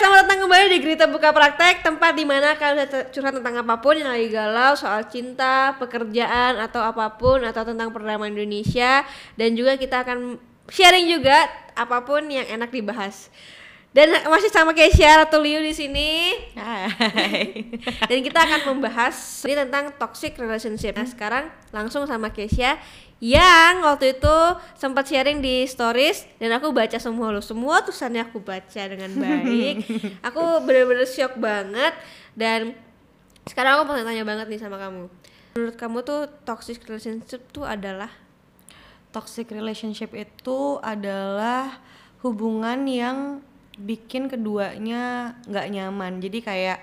selamat datang kembali di Gerita Buka Praktek Tempat di mana kalian bisa curhat tentang apa pun yang lagi galau Soal cinta, pekerjaan, atau apa pun Atau tentang perdamaian Indonesia Dan juga kita akan sharing juga apa pun yang enak dibahas dan masih sama Keisha Ratu Liu di sini. Hai. Dan kita akan membahas ini tentang toxic relationship. Nah, sekarang langsung sama Keisha yang waktu itu sempat sharing di stories dan aku baca semua lo. Semua tulisannya aku baca dengan baik. aku bener-bener shock banget dan sekarang aku pengen tanya banget nih sama kamu. Menurut kamu tuh toxic relationship tuh adalah Toxic relationship itu adalah hubungan yang bikin keduanya nggak nyaman. Jadi kayak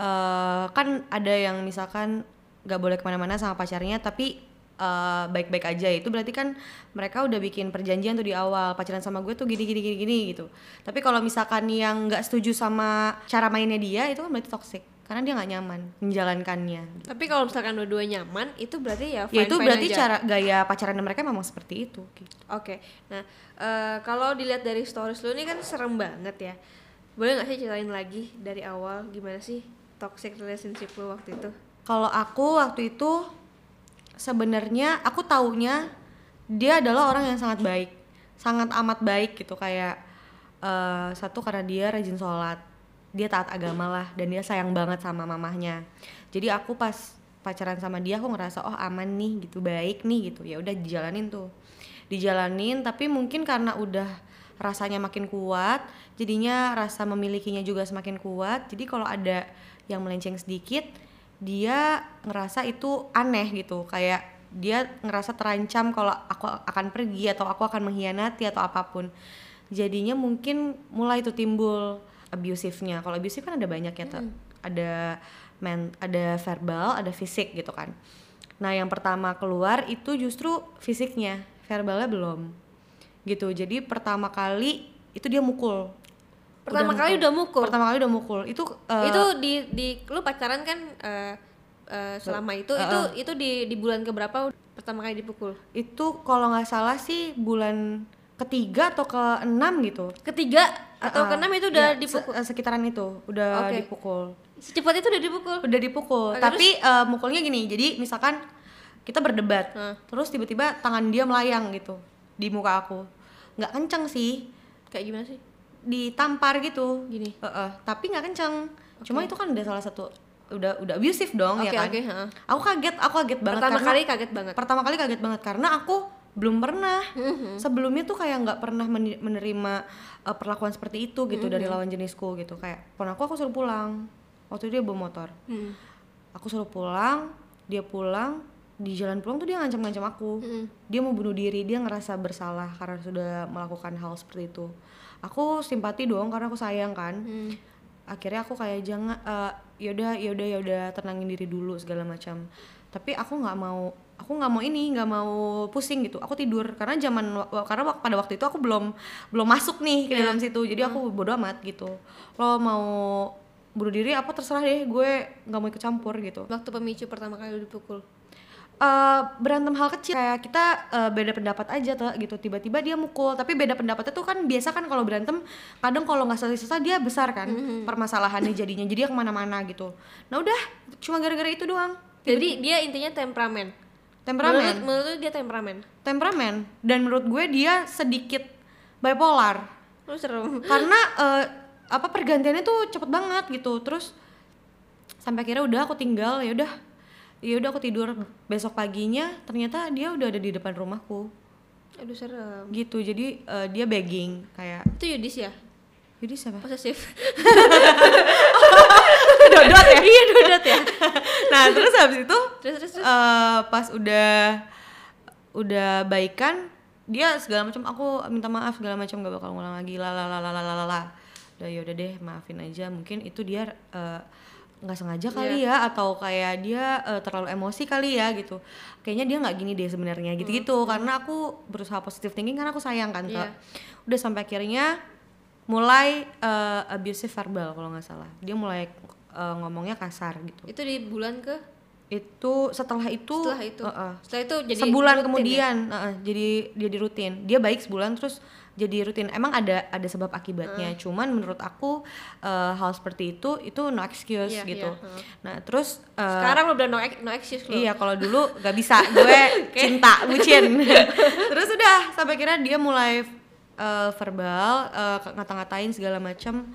uh, kan ada yang misalkan nggak boleh ke mana-mana sama pacarnya, tapi eh, baik-baik uh, aja itu berarti kan mereka udah bikin perjanjian tuh di awal pacaran sama gue tuh gini gini gini gini gitu. Tapi kalau misalkan yang nggak setuju sama cara mainnya dia itu kan berarti toxic karena dia nggak nyaman menjalankannya. Tapi kalau misalkan dua-dua nyaman, itu berarti ya fine, ya itu fine berarti aja. cara gaya pacaran mereka memang seperti itu. Gitu. Oke, nah uh, kalau dilihat dari stories lu ini kan serem banget ya. Boleh nggak sih ceritain lagi dari awal gimana sih toxic relationship lu waktu itu? Kalau aku waktu itu sebenarnya aku taunya dia adalah orang yang sangat baik, sangat amat baik gitu kayak uh, satu karena dia rajin sholat dia taat agama lah dan dia sayang banget sama mamahnya. Jadi aku pas pacaran sama dia aku ngerasa oh aman nih gitu baik nih gitu. Ya udah dijalanin tuh. Dijalanin tapi mungkin karena udah rasanya makin kuat jadinya rasa memilikinya juga semakin kuat jadi kalau ada yang melenceng sedikit dia ngerasa itu aneh gitu kayak dia ngerasa terancam kalau aku akan pergi atau aku akan mengkhianati atau apa pun. Jadinya mungkin mulai itu timbul abusifnya. Kalau abusif kan ada banyak ya tuh hmm. ada men ada verbal ada fisik gitu kan. Nah yang pertama keluar itu justru fisiknya verbalnya belum. Gitu. Jadi pertama kali itu dia mukul pertama udah kali mukul. udah mukul? Pertama kali udah mukul. Itu uh, itu di di lu pacaran kan uh, uh, selama itu uh, itu itu di di bulan keberapa pertama kali dipukul? Itu kalau nggak salah sih bulan ketiga atau ke enam gitu. Ketiga atau uh, keenam itu udah ya, dipukul? se sekitaran itu udah okay. dipukul. Secepat itu udah dipukul? Udah dipukul. Okay, tapi uh, mukulnya gini jadi misalkan kita berdebat uh. terus tiba-tiba tangan dia melayang gitu di muka aku. Nggak kenceng sih. Kayak gimana sih ditampar gitu gini uh -uh. tapi nggak kenceng okay. cuma itu kan udah salah satu udah udah abusive dong okay, ya kan okay, huh. aku kaget aku kaget banget pertama kali kaget banget pertama kali kaget banget karena aku belum pernah mm-hmm. sebelumnya tuh kayak nggak pernah menerima uh, perlakuan seperti itu gitu mm-hmm. dari lawan jenisku gitu kayak pon aku aku suruh pulang waktu itu dia bawa motor mm. aku suruh pulang dia pulang di jalan pulang tuh dia ngancam-ngancam aku mm. dia mau bunuh diri dia ngerasa bersalah karena sudah melakukan hal seperti itu aku simpati dong karena aku sayang kan. Mm. akhirnya aku kayak jangan uh, yaudah yaudah yaudah tenangin diri dulu segala macam. Tapi aku nggak mau aku nggak mau ini nggak mau pusing gitu. Aku tidur karena zaman karena pada waktu itu aku belum belum masuk nih ke yeah. dalam situ. Jadi aku hmm. bodo amat gitu. Lo mau bunuh diri apa terserah deh gue nggak mau ikut campur gitu. Waktu pemicu pertama kali dipukul uh, berantem hal kecil. Kayak kita uh, beda pendapat aja tuh gitu. Tiba-tiba dia mukul. Tapi beda pendapatnya tuh kan biasa kan kalau berantem kadang kalau nggak selesai-selesai dia besar kan mm-hmm. permasalahannya jadinya. Jadi ke mana-mana gitu. Nah udah cuma gara-gara itu doang. Jadi dia intinya temperamen. Temperamen. Menurut, menurut dia temperamen. Temperamen. Dan menurut gue dia sedikit bipolar. Lu serem. Karena uh, apa pergantiannya tuh cepet banget gitu. Terus sampai akhirnya udah aku tinggal ya udah ya udah aku tidur. Besok paginya ternyata dia udah ada di depan rumahku. Aduh serem. Gitu. Jadi uh, dia begging kayak itu Yudis ya? Yudis siapa? Posesif. Dodot ya? Iya dodot ya. Nah terus habis itu terus, terus, terus. Uh, pas udah udah baikan dia segala macam aku minta maaf segala macam gak bakal ngulang lagi. Lah udah ya udah deh maafin aja. Mungkin itu dia uh, nggak sengaja kali yeah. ya atau kayak dia uh, terlalu emosi kali ya gitu. Kayaknya dia nggak gini deh sebenarnya gitu gitu hmm. karena aku berusaha positif thinking karena aku sayang kan yeah. udah sampai akhirnya mulai uh, abusive verbal kalau nggak salah. Dia mulai uh, ngomongnya kasar gitu. Itu di bulan ke? Itu setelah itu setelah itu? uh, uh, setelah itu jadi sebulan kemudian ya? uh, uh, jadi jadi rutin. Dia baik sebulan terus jadi rutin emang ada ada sebab akibatnya cuman menurut aku eh, hal seperti itu itu no excuse Iya, gitu iya, heeh. nah terus eh, Sekarang lo udah no, no excuse lo. Iya, kalau dulu gak bisa, gue cinta, bucin. Terus udah sampai kira dia mulai eh, verbal, eh, ngata-ngatain segala macam.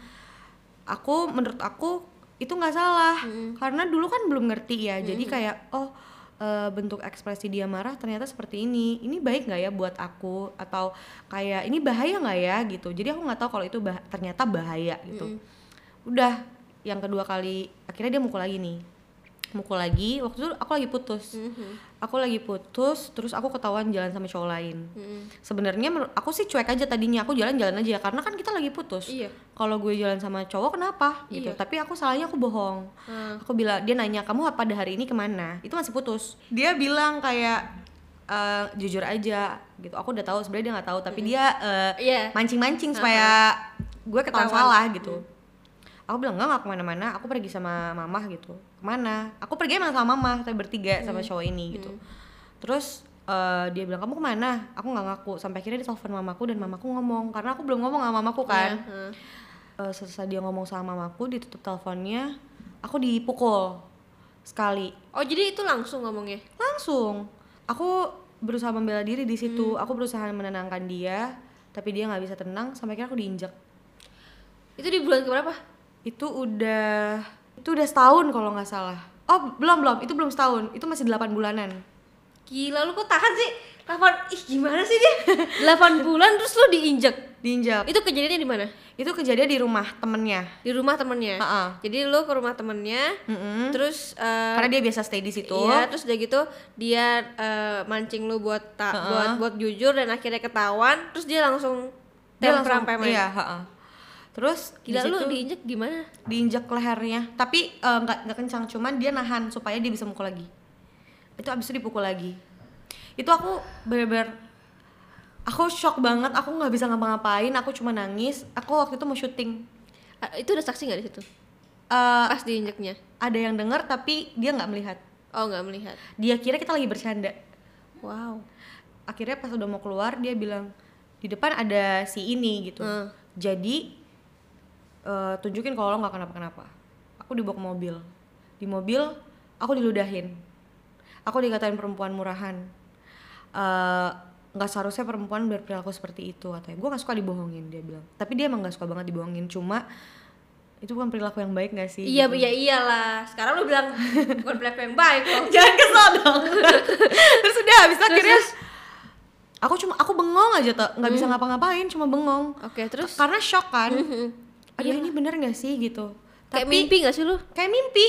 Aku menurut aku itu nggak salah, karena dulu kan belum ngerti ya. Jadi kayak oh eh, bentuk ekspresi dia marah ternyata seperti ini. Ini baik nggak ya buat aku atau kayak ini bahaya nggak ya gitu. Jadi aku nggak tahu kalau itu bah- ternyata bahaya gitu. Udah yang kedua kali akhirnya dia mukul lagi nih mukul lagi waktu itu aku lagi putus. Mhm. aku lagi putus terus aku ketahuan jalan sama cowok lain. Mhm. sebenarnya aku sih cuek aja tadinya aku jalan-jalan aja karena kan kita lagi putus. Iya. kalau gue jalan sama cowok kenapa? Gitu. Iya. tapi aku salahnya aku bohong. Hmm. aku bilang dia nanya kamu pada hari ini ke mana? Itu masih putus. Dia bilang kayak "Eh, jujur aja gitu. Aku udah tahu sebenarnya dia nggak tahu tapi dia eh, Iya. mancing-mancing supaya gue ketahuan salah gitu. aku bilang enggak nggak ke mana-mana aku pergi sama mama gitu ke mana. Aku pergi emang sama mama tapi bertiga sama cowok ini gitu. Terus eh, dia bilang kamu ke mana? Aku nggak ngaku. Sampai akhirnya dia telepon mamaku dan mamaku ngomong. Karena aku belum ngomong sama mamaku kan. Iya, heeh. Eh, selesai dia ngomong sama mamaku ditutup teleponnya aku dipukul sekali. Oh jadi itu langsung ngomongnya? langsung. Aku berusaha membela diri di situ. Aku berusaha menenangkan dia tapi dia nggak bisa tenang. Sampai akhirnya aku diinjak. Itu di bulan keberapa? itu udah itu udah setahun kalau nggak salah oh belum belum itu belum setahun itu masih 8 bulanan Gila lu kok tahan sih? 8 ih gimana sih dia? 8 bulan terus lu diinjek. diinjak Itu kejadiannya di mana? itu kejadian di rumah temennya Di rumah temennya. Ha-ha. Jadi lu ke rumah temennya, Mm-mm. terus eh, karena dia biasa stay di situ Iya, terus udah gitu dia eh, mancing lu buat ta- Ha-ha. buat buat jujur dan akhirnya ketahuan, terus dia langsung langsung sampai iya ha-ha. Terus di Gila lu diinjek gimana? diinjak lehernya tapi eh, nggak nggak kencang cuman dia nahan supaya dia bisa mukul lagi itu abis itu dipukul lagi itu aku bener-bener aku shock banget aku nggak bisa ngapa-ngapain aku cuma nangis aku waktu itu mau syuting Ah, itu ada saksi nggak di situ? Eh, Pas diinjeknya. ada yang dengar tapi dia nggak melihat Oh, nggak melihat. dia kira kita lagi bercanda Wow. akhirnya pas udah mau keluar dia bilang di depan ada si ini gitu Hmm. jadi eh, tunjukin kalau lo nggak kenapa-kenapa. Aku dibawa ke mobil. Di mobil aku diludahin. Aku dikatain perempuan murahan. Eh, nggak seharusnya perempuan berperilaku seperti itu katanya. Gue nggak suka dibohongin dia bilang. Tapi dia emang nggak suka banget dibohongin. Cuma itu bukan perilaku yang baik gak sih? Iya, gitu. iya iyalah. Sekarang lu bilang bukan black yang baik kok. jangan kesel dong. Terus udah habis itu akhirnya aku cuma aku bengong aja tuh nggak bisa ngapa-ngapain cuma bengong. Oke, terus? Karena shock kan Aduh ini bener gak sih gitu. Kayak tapi mimpi gak sih lu? kayak mimpi.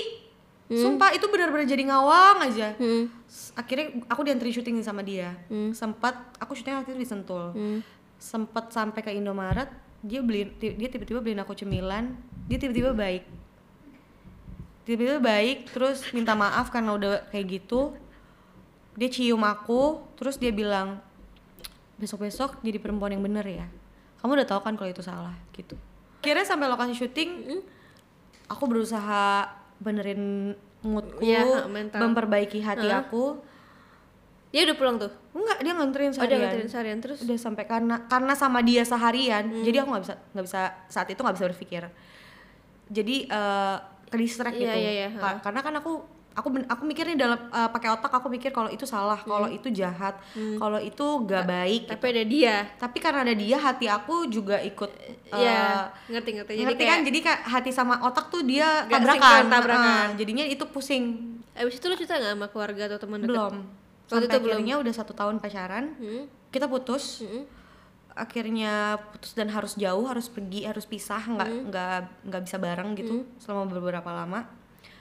Sumpah itu benar-benar jadi ngawang aja. Hmm. Akhirnya aku diantri syuting sama dia. Hmm. sempat aku syuting waktu itu di Sentul. Hmm. sempat sampai ke Indomaret dia beli dia tiba-tiba beliin aku cemilan dia tiba-tiba baik. Tiba-tiba baik terus minta maaf karena udah kayak gitu. Dia cium aku terus dia bilang besok-besok jadi perempuan yang bener ya. Kamu udah tahu kan kalau itu salah gitu akhirnya sampai lokasi syuting aku berusaha benerin moodku Iya, mental. memperbaiki hati Heeh. aku Dia udah pulang tuh. enggak dia nganterin Oh, dia seharian nganterin seharian terus. udah sampai karena karena sama dia seharian Hmm. jadi aku nggak bisa nggak bisa saat itu nggak bisa berpikir jadi eh ke distract Iya, gitu iya, iya, Ka- karena kan aku aku aku mikirnya dalam eh, pakai otak aku mikir kalau itu salah kalau Hmm. itu jahat kalau itu gak baik Tapi ada dia. tapi karena ada dia hati aku juga ikut eh, Iya, ngerti ngerti. Jadi ngerti kayak kan jadi hati sama otak tuh dia Gak tabrakan, tabrakan. Heeh, jadinya itu pusing abis itu lu cerita nggak sama keluarga atau teman dekat? belum Waktu itu belum? akhirnya udah satu tahun pacaran Hmm. kita putus Hmm. akhirnya putus dan harus jauh harus pergi harus pisah nggak Hmm. nggak nggak bisa bareng gitu selama beberapa lama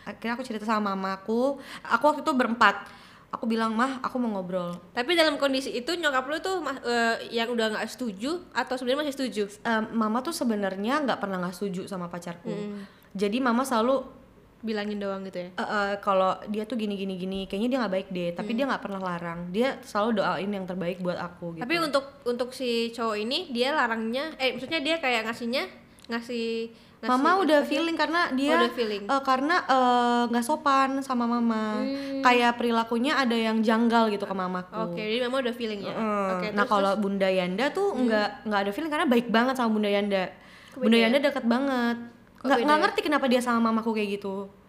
akhirnya aku cerita sama mamaku. Aku waktu itu berempat. Aku bilang mah aku mau ngobrol. Tapi dalam kondisi itu nyokap lu tuh eh, yang udah nggak setuju atau sebenarnya masih setuju? Em, mama tuh sebenarnya nggak pernah nggak setuju sama pacarku. Hmm. jadi mama selalu Bilangin doang gitu ya. eh, eh, kalau dia tuh gini gini gini kayaknya dia nggak baik deh. Tapi dia nggak pernah larang. Dia selalu doain yang terbaik buat aku gitu. Tapi untuk untuk si cowok ini dia larangnya eh maksudnya dia kayak ngasihnya ngasih, ngasih Mama udah feeling karena dia udah feeling. eh, karena eh, nggak sopan sama mama. Hmm. Kayak perilakunya ada yang janggal gitu ke mamaku. Oke, jadi mama udah feeling ya. Mm. Oke, nah kalau? Bunda Yanda tuh nggak nggak ada feeling karena baik banget sama Bunda Yanda. Bunda ya? Yanda deket banget. Nggak ya? ngerti kenapa dia sama mamaku kayak gitu.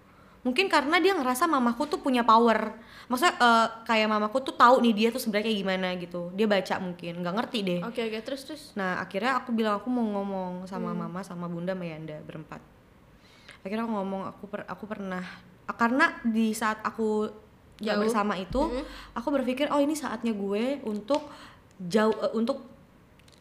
Mungkin karena dia ngerasa mamaku tuh punya power. Maksudnya eh, kayak mamaku tuh tahu nih dia tuh sebenarnya kayak gimana gitu. Dia baca mungkin, nggak ngerti deh. Oke, oke, terus terus. Nah akhirnya aku bilang aku mau ngomong sama Hmm. mama sama bunda sama Yanda berempat. Akhirnya aku ngomong aku per- aku pernah ah, karena di saat aku Jauh. bersama itu, aku berpikir oh ini saatnya gue untuk jauh eh, untuk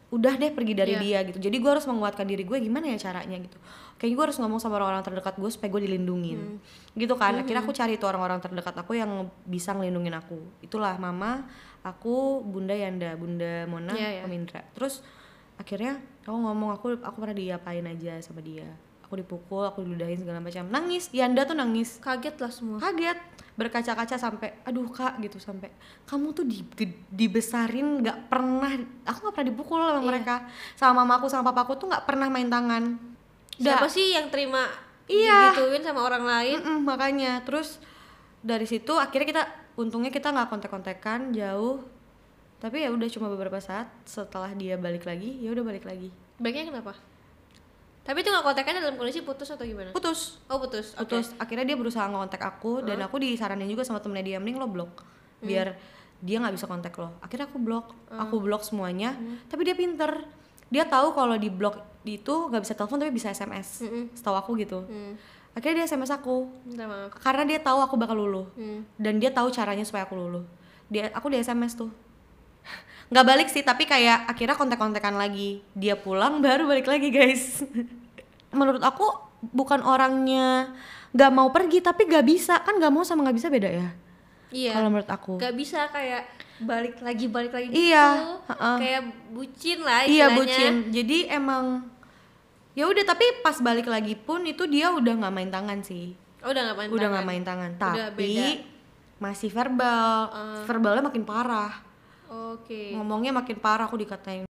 udah deh pergi dari Iya. dia gitu. Jadi gue harus menguatkan diri gue gimana ya caranya gitu. Kayaknya gue harus ngomong sama orang-orang terdekat gue supaya gue dilindungin. Hmm. Gitu kan. Akhirnya aku cari tuh orang-orang terdekat aku yang bisa ngelindungin aku. Itulah mama, aku, Bunda Yanda, Bunda Mona, Iya, iya. Om Indra. Terus akhirnya aku ngomong aku aku pernah diapain aja sama dia. Aku dipukul, aku diludahin segala macam. Nangis, Yanda tuh nangis. Kaget lah semua. Kaget, berkaca-kaca sampai aduh Kak gitu sampai kamu tuh di, di- dibesarin nggak pernah aku nggak pernah dipukul sama Iya. mereka. Sama mamaku sama papaku tuh nggak pernah main tangan. Siapa sih yang terima Iya. digituin sama orang lain? Mm-mm, makanya. Terus dari situ akhirnya kita untungnya kita nggak kontak-kontakan jauh. Tapi ya udah cuma beberapa saat setelah dia balik lagi ya udah balik lagi. Baiknya kenapa? Tapi itu nggak kontekannya dalam kondisi putus atau gimana? putus. Oh putus. Putus. Akhirnya dia berusaha ngontak aku dan aku disaranin juga sama temennya dia mending lo blok biar dia nggak bisa kontak lo. Akhirnya aku blok. Aku blok semuanya. Tapi dia pinter. Dia tahu kalau di blok itu nggak bisa telepon tapi bisa sms Mm-mm. setahu aku gitu Hmm. akhirnya dia sms aku karena dia tahu aku bakal luluh Hmm. dan dia tahu caranya supaya aku luluh dia aku di sms tuh nggak balik sih tapi kayak akhirnya kontak-kontakan lagi dia pulang baru balik lagi guys menurut aku bukan orangnya nggak mau pergi tapi nggak bisa kan nggak mau sama nggak bisa beda ya Iya. kalau menurut aku Gak bisa kayak balik lagi balik lagi Iya, gitu. heeh. Kayak bucin lah iya istilahnya. bucin jadi emang ya udah tapi pas balik lagi pun itu dia udah nggak main tangan sih. Oh, udah gak main udah nggak main tangan. Udah tapi beda. masih verbal. Verbalnya makin parah. Oke. ngomongnya makin parah aku dikatain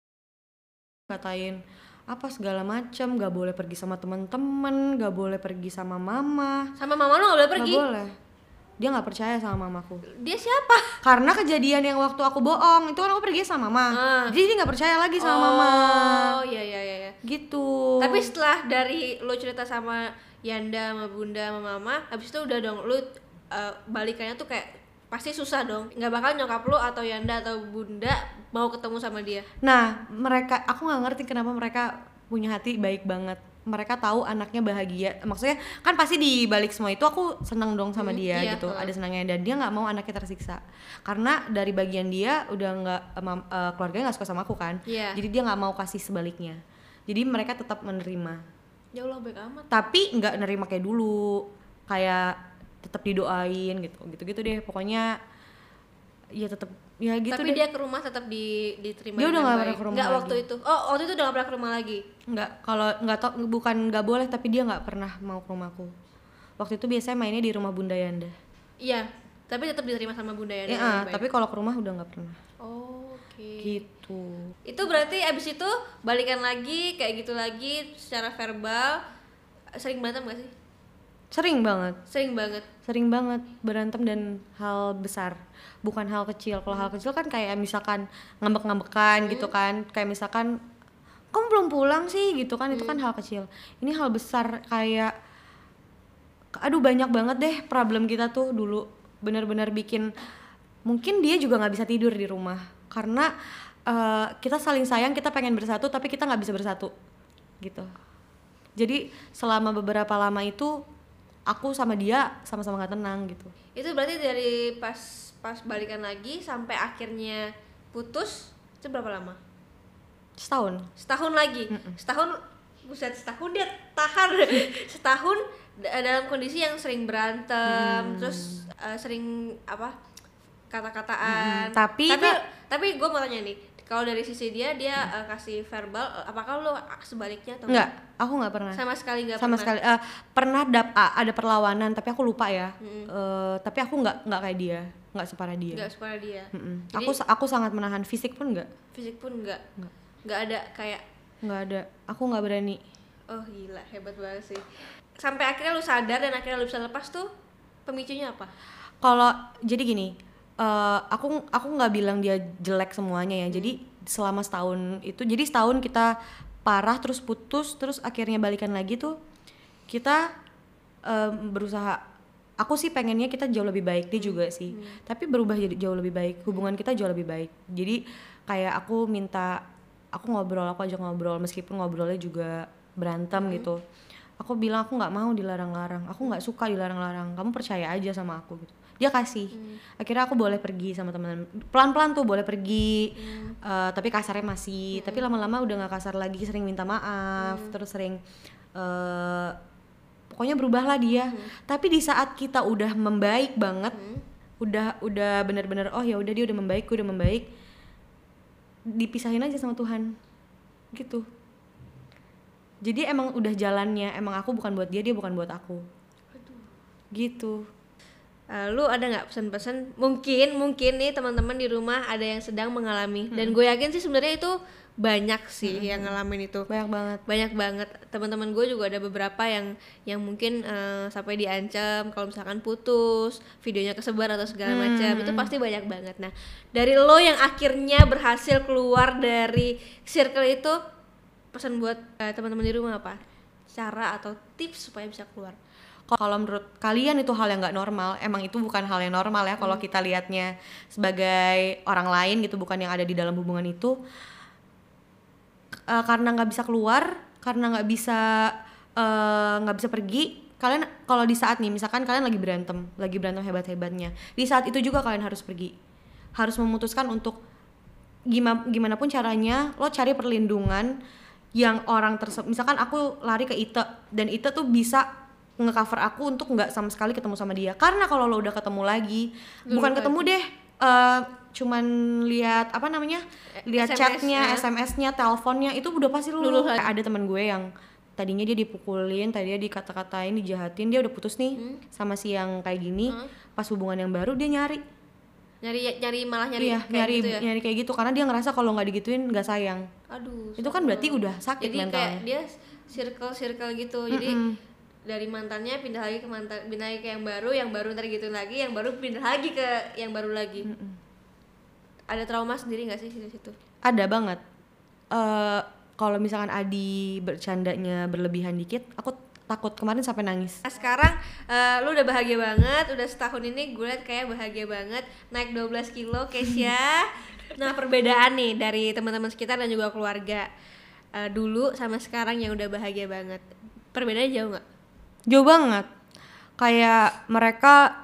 katain apa segala macam nggak boleh pergi sama teman-teman nggak boleh pergi sama mama. Sama mama lu gak boleh nggak pergi. boleh dia nggak percaya sama mamaku Dia siapa? karena kejadian yang waktu aku bohong itu kan aku pergi sama mama Ah. jadi dia nggak percaya lagi sama mama Oh, iya iya iya. iya. gitu Tapi setelah dari lu cerita sama Yanda sama Bunda sama Mama, habis itu udah dong lu uh, balikannya tuh kayak pasti susah dong. nggak bakal nyokap lu atau Yanda atau Bunda mau ketemu sama dia. nah mereka aku nggak ngerti kenapa mereka punya hati baik banget mereka tahu anaknya bahagia. Maksudnya kan pasti di balik semua itu aku senang dong sama dia iya, gitu. heeh. ada senangnya dan dia nggak mau anaknya tersiksa. Karena dari bagian dia udah nggak emang, eh, keluarganya nggak suka sama aku kan. Iya. jadi dia nggak mau kasih sebaliknya. Jadi mereka tetap menerima. Ya Allah baik amat. tapi nggak nerima kayak dulu. Kayak tetap didoain gitu. Gitu gitu deh. Pokoknya ya tetap ya gitu Tapi deh dia ke rumah tetap di diterima Dia udah nggak pernah ke rumah Nggak waktu itu. Oh, waktu itu udah gak pernah ke rumah lagi. nggak kalau nggak tau bukan nggak boleh tapi dia nggak pernah mau ke rumahku waktu itu biasanya mainnya di rumah bunda Yanda Iya, tapi tetap diterima sama Bunda Yanda. ya tapi kalau ke rumah udah nggak pernah Oh, oke. gitu Itu berarti abis itu balikan lagi kayak gitu lagi secara verbal sering berantem gak sih? Sering banget. Sering banget. sering banget berantem dan hal besar. Bukan hal kecil. Kalau hal kecil kan kayak misalkan ngambek-ngambekan gitu kan. Kayak misalkan kamu belum pulang sih? gitu kan. Itu kan hal kecil. Ini hal besar kayak aduh banyak banget deh problem kita tuh dulu. Benar-benar bikin mungkin dia juga nggak bisa tidur di rumah. Karena eh, kita saling sayang kita pengen bersatu tapi kita nggak bisa bersatu. Gitu. Jadi selama beberapa lama itu aku sama dia sama-sama nggak tenang gitu Itu berarti dari pas pas balikan lagi sampai akhirnya putus itu berapa lama? setahun Setahun lagi. Setahun buset setahun dia tahan setahun da- dalam kondisi yang sering berantem, terus eh, sering apa? kata-kataan. Mm-mm. Tapi tapi tapi gue mau tanya nih, kalau dari sisi dia dia eh, kasih verbal, eh, apakah lo sebaliknya atau nggak aku nggak pernah. Sama sekali nggak sama pernah. sekali eh, pernah dap a- ada perlawanan tapi aku lupa ya. Eh, tapi aku nggak nggak kayak dia nggak separah dia. Nggak suka dia. Mm-mm. Jadi- aku aku sangat menahan fisik pun nggak. Fisik pun Nggak. nggak ada kayak nggak ada. Aku nggak berani. Oh gila hebat banget sih. Sampai akhirnya lu sadar dan akhirnya lu bisa lepas tuh pemicunya apa? Kalau jadi gini, eh, aku aku nggak bilang dia jelek semuanya ya. Jadi selama setahun itu, jadi setahun kita parah terus putus terus akhirnya balikan lagi tuh kita em, berusaha. Aku sih pengennya kita jauh lebih baik dia juga sih. Tapi berubah jadi jauh lebih baik. Hubungan kita jauh lebih baik. Jadi kayak aku minta aku ngobrol aku ajak ngobrol meskipun ngobrolnya juga berantem gitu. Aku bilang aku nggak mau dilarang-larang. Aku nggak suka dilarang-larang. Kamu percaya aja sama aku gitu. Dia kasih. Akhirnya aku boleh pergi sama teman. Pelan-pelan tuh boleh pergi. Eh, tapi kasarnya masih. Tapi lama-lama udah nggak kasar lagi. Sering minta maaf. Terus sering eh pokoknya berubahlah dia. Tapi di saat kita udah membaik banget, udah udah bener-bener oh ya udah dia udah membaik, gue udah membaik. Dipisahin aja sama Tuhan. Gitu. Jadi emang udah jalannya, emang aku bukan buat dia, dia bukan buat aku. Gitu. Eh, lu ada nggak pesan-pesan? Mungkin mungkin nih teman-teman di rumah ada yang sedang mengalami. Dan gue yakin sih sebenarnya itu banyak sih yang ngalamin itu. Banyak banget. banyak banget. Teman-teman gue juga ada beberapa yang yang mungkin eh, sampai diancam kalau misalkan putus videonya kesebar atau segala macam. Itu pasti banyak banget. Nah dari lo yang akhirnya berhasil keluar dari circle itu pesan buat eh, teman-teman di rumah apa? Cara atau tips supaya bisa keluar Kalau menurut kalian itu hal yang nggak normal, emang itu bukan hal yang normal ya kalau kita lihatnya sebagai orang lain gitu, bukan yang ada di dalam hubungan itu. Eh, karena nggak bisa keluar, karena nggak bisa eh, nggak bisa pergi, kalian kalau di saat nih, misalkan kalian lagi berantem, lagi berantem hebat-hebatnya, di saat itu juga kalian harus pergi, harus memutuskan untuk gimana gimana pun caranya lo cari perlindungan yang orang tersebut misalkan aku lari ke Ite dan Ite tuh bisa ngecover aku untuk nggak sama sekali ketemu sama dia. Karena kalau lo udah ketemu lagi bukan ketemu deh eh, cuman lihat apa namanya lihat SMS chatnya ya. SMS-nya teleponnya itu udah pasti Luluh lagi. ada teman gue yang tadinya dia dipukulin tadinya dikata-katain dijahatin dia udah putus nih Hmm. sama si yang kayak gini. Pas hubungan yang baru dia nyari. Nyari nyari malah nyari iya kayak nyari gitu ya? nyari kayak gitu. Karena dia ngerasa kalau nggak digituin nggak sayang. Aduh itu kan berarti udah sakit jadi kayak mentalnya. dia circle circle gitu. Jadi dari mantannya pindah lagi ke mantan pindah lagi ke yang baru yang baru ntar gitu lagi yang baru pindah lagi ke yang baru lagi. Ada trauma sendiri nggak sih di situ? Ada banget. Eh kalau misalkan Adi bercandanya berlebihan dikit aku takut kemarin sampai nangis. Nah, sekarang eh, lu udah bahagia banget, udah setahun ini gue liat kayak bahagia banget, naik 12 kilo Kesia. nah perbedaan nih dari teman-teman sekitar dan juga keluarga Eh, dulu sama sekarang yang udah bahagia banget, perbedaannya jauh nggak? Jauh banget. Kayak mereka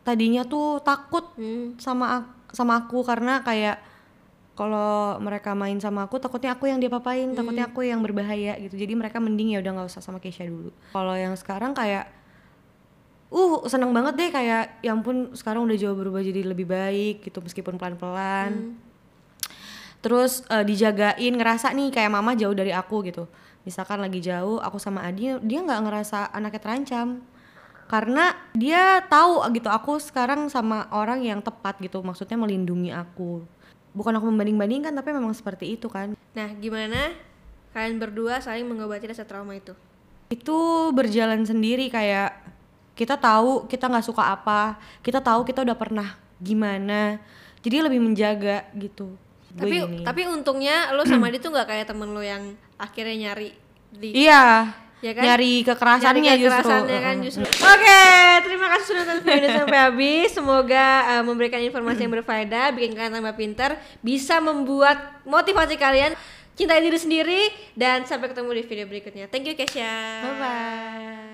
tadinya tuh takut Hmm. sama ak- sama aku karena kayak kalau mereka main sama aku takutnya aku yang diapa-apain takutnya aku yang berbahaya gitu. Jadi mereka mending ya udah nggak usah sama Keisha dulu. Kalau yang sekarang kayak uh seneng banget deh kayak ya ampun sekarang udah jauh berubah jadi lebih baik gitu meskipun pelan-pelan. Terus eh, dijagain ngerasa nih kayak mama jauh dari aku gitu misalkan lagi jauh aku sama Adi dia nggak ngerasa anaknya terancam. Karena dia tahu gitu aku sekarang sama orang yang tepat gitu maksudnya melindungi aku. Bukan aku membanding-bandingkan tapi memang seperti itu kan. Nah gimana kalian berdua saling mengobati rasa trauma itu? itu berjalan sendiri kayak kita tahu kita nggak suka apa kita tahu kita udah pernah gimana. Jadi lebih menjaga gitu. Tapi tapi untungnya lo sama dia tuh nggak kayak temen lo yang akhirnya nyari di iya Ya kan? nyari kekerasannya Nyari justru kekerasannya kan Heeh. justru. Oke, terima kasih sudah nonton video ini sampai habis. Semoga uh, memberikan informasi yang berfaedah, bikin kalian tambah pintar, bisa membuat motivasi kalian cintai diri sendiri dan sampai ketemu di video berikutnya. Thank you Kesha. bye bye